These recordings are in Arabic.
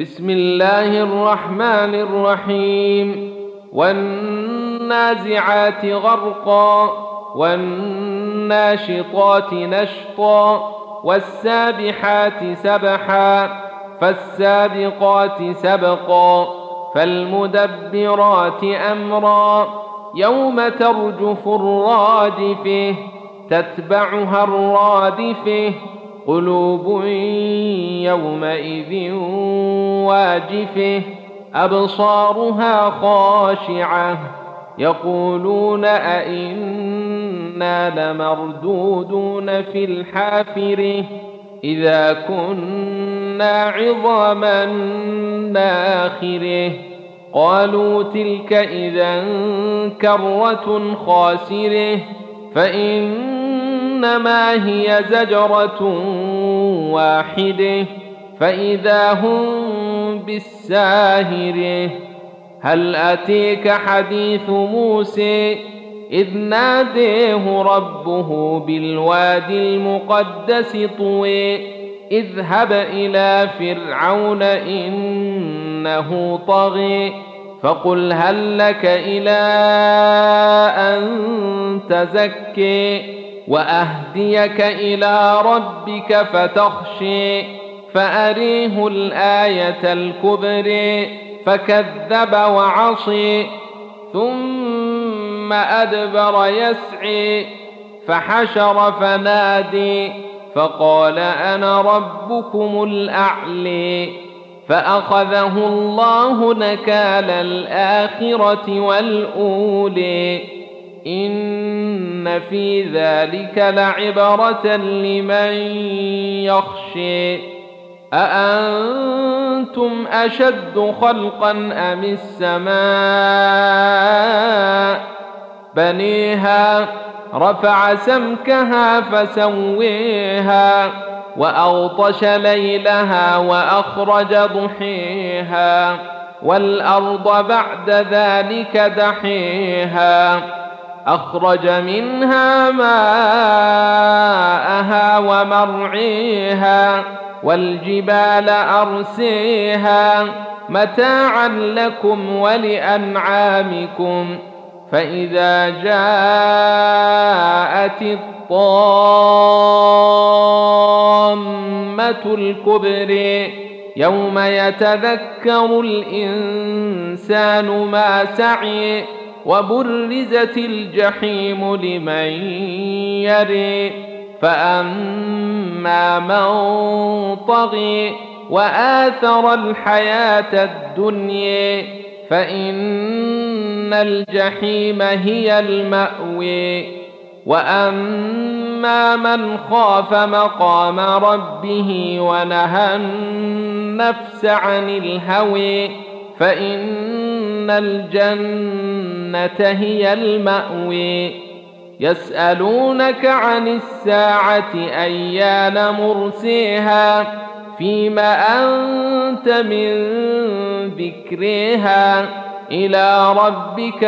بسم الله الرحمن الرحيم. والنازعات غرقا والناشطات نشطا والسابحات سبحا فالسابقات سبقا فالمدبرات أمرا. يوم ترجف الرادفه تتبعها الرادفه قلوب يومئذ واجفه أبصارها خاشعة. يقولون أئنا لمردودون في الحافره إذا كنا عظاما ناخره. قالوا تلك إذا كرة خاسرة فإنما هي زجرة واحدة. فإذا هم بالساهره هل أتيك حديث موسى إذ ناديه ربه بالوادي المقدس طوي اذهب إلى فرعون إنه طغي فقل هل لك إلى أن تزكي وأهديك إلى ربك فتخشي فأريه الآية الكبرى فكذب وعصي ثم أدبر يسعي فحشر فنادي فقال أنا ربكم الأعلي فأخذه الله نكال الآخرة والأولي. إن في ذلك لعبرة لمن يخشي. أأنتم أشد خلقا أم السماء؟ بنيها رفع سمكها فسويها وأغطش ليلها وأخرج ضحيها والأرض بعد ذلك دحيها. أخرج منها ماءها ومرعيها والجبال أرسيها متاعا لكم ولأنعامكم فإذا جاءت الطامة الكبرى يوم يتذكر الإنسان ما سعي وبرزت الجحيم لمن يري فأما من طغي وآثر الحياة الدنيا فإن الجحيم هي الماوي وأما من خاف مقام ربه ونهى النفس عن الهوي فإن الجنه هي الماوي. يسالونك عن الساعة ايان مرسيها؟ فيما انت من ذكرها؟ إلى ربك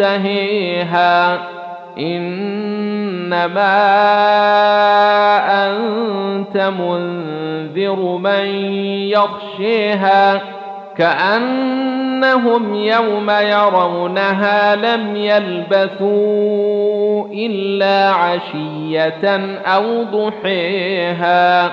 منتهيها. انما انت منذر من يخشيها. كانهم يوم يرونها لم يلبثوا إلا عشية أو ضحيها